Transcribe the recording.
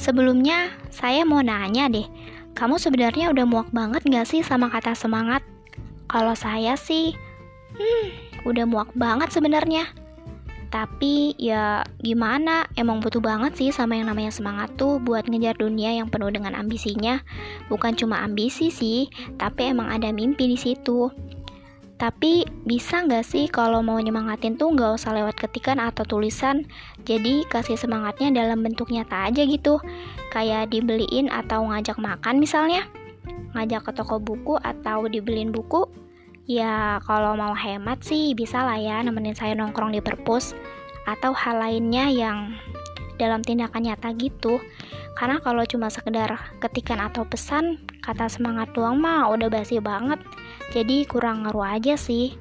Sebelumnya, saya mau nanya deh, kamu sebenarnya udah muak banget gak sih sama kata semangat? Kalau saya sih, hmm, udah muak banget sebenarnya. Tapi ya gimana, emang butuh banget sih sama yang namanya semangat tuh buat ngejar dunia yang penuh dengan ambisinya. Bukan cuma ambisi sih, tapi emang ada mimpi di situ. Tapi bisa nggak sih kalau mau nyemangatin tuh nggak usah lewat ketikan atau tulisan, jadi kasih semangatnya dalam bentuk nyata aja gitu, kayak dibeliin atau ngajak makan misalnya, ngajak ke toko buku atau dibeliin buku. Ya kalau mau hemat sih bisa lah ya nemenin saya nongkrong di perpus. Atau hal lainnya yang dalam tindakan nyata gitu. Karena kalau cuma sekedar ketikan atau pesan, kata semangat doang mah udah basi banget jadi kurang ngaruh aja sih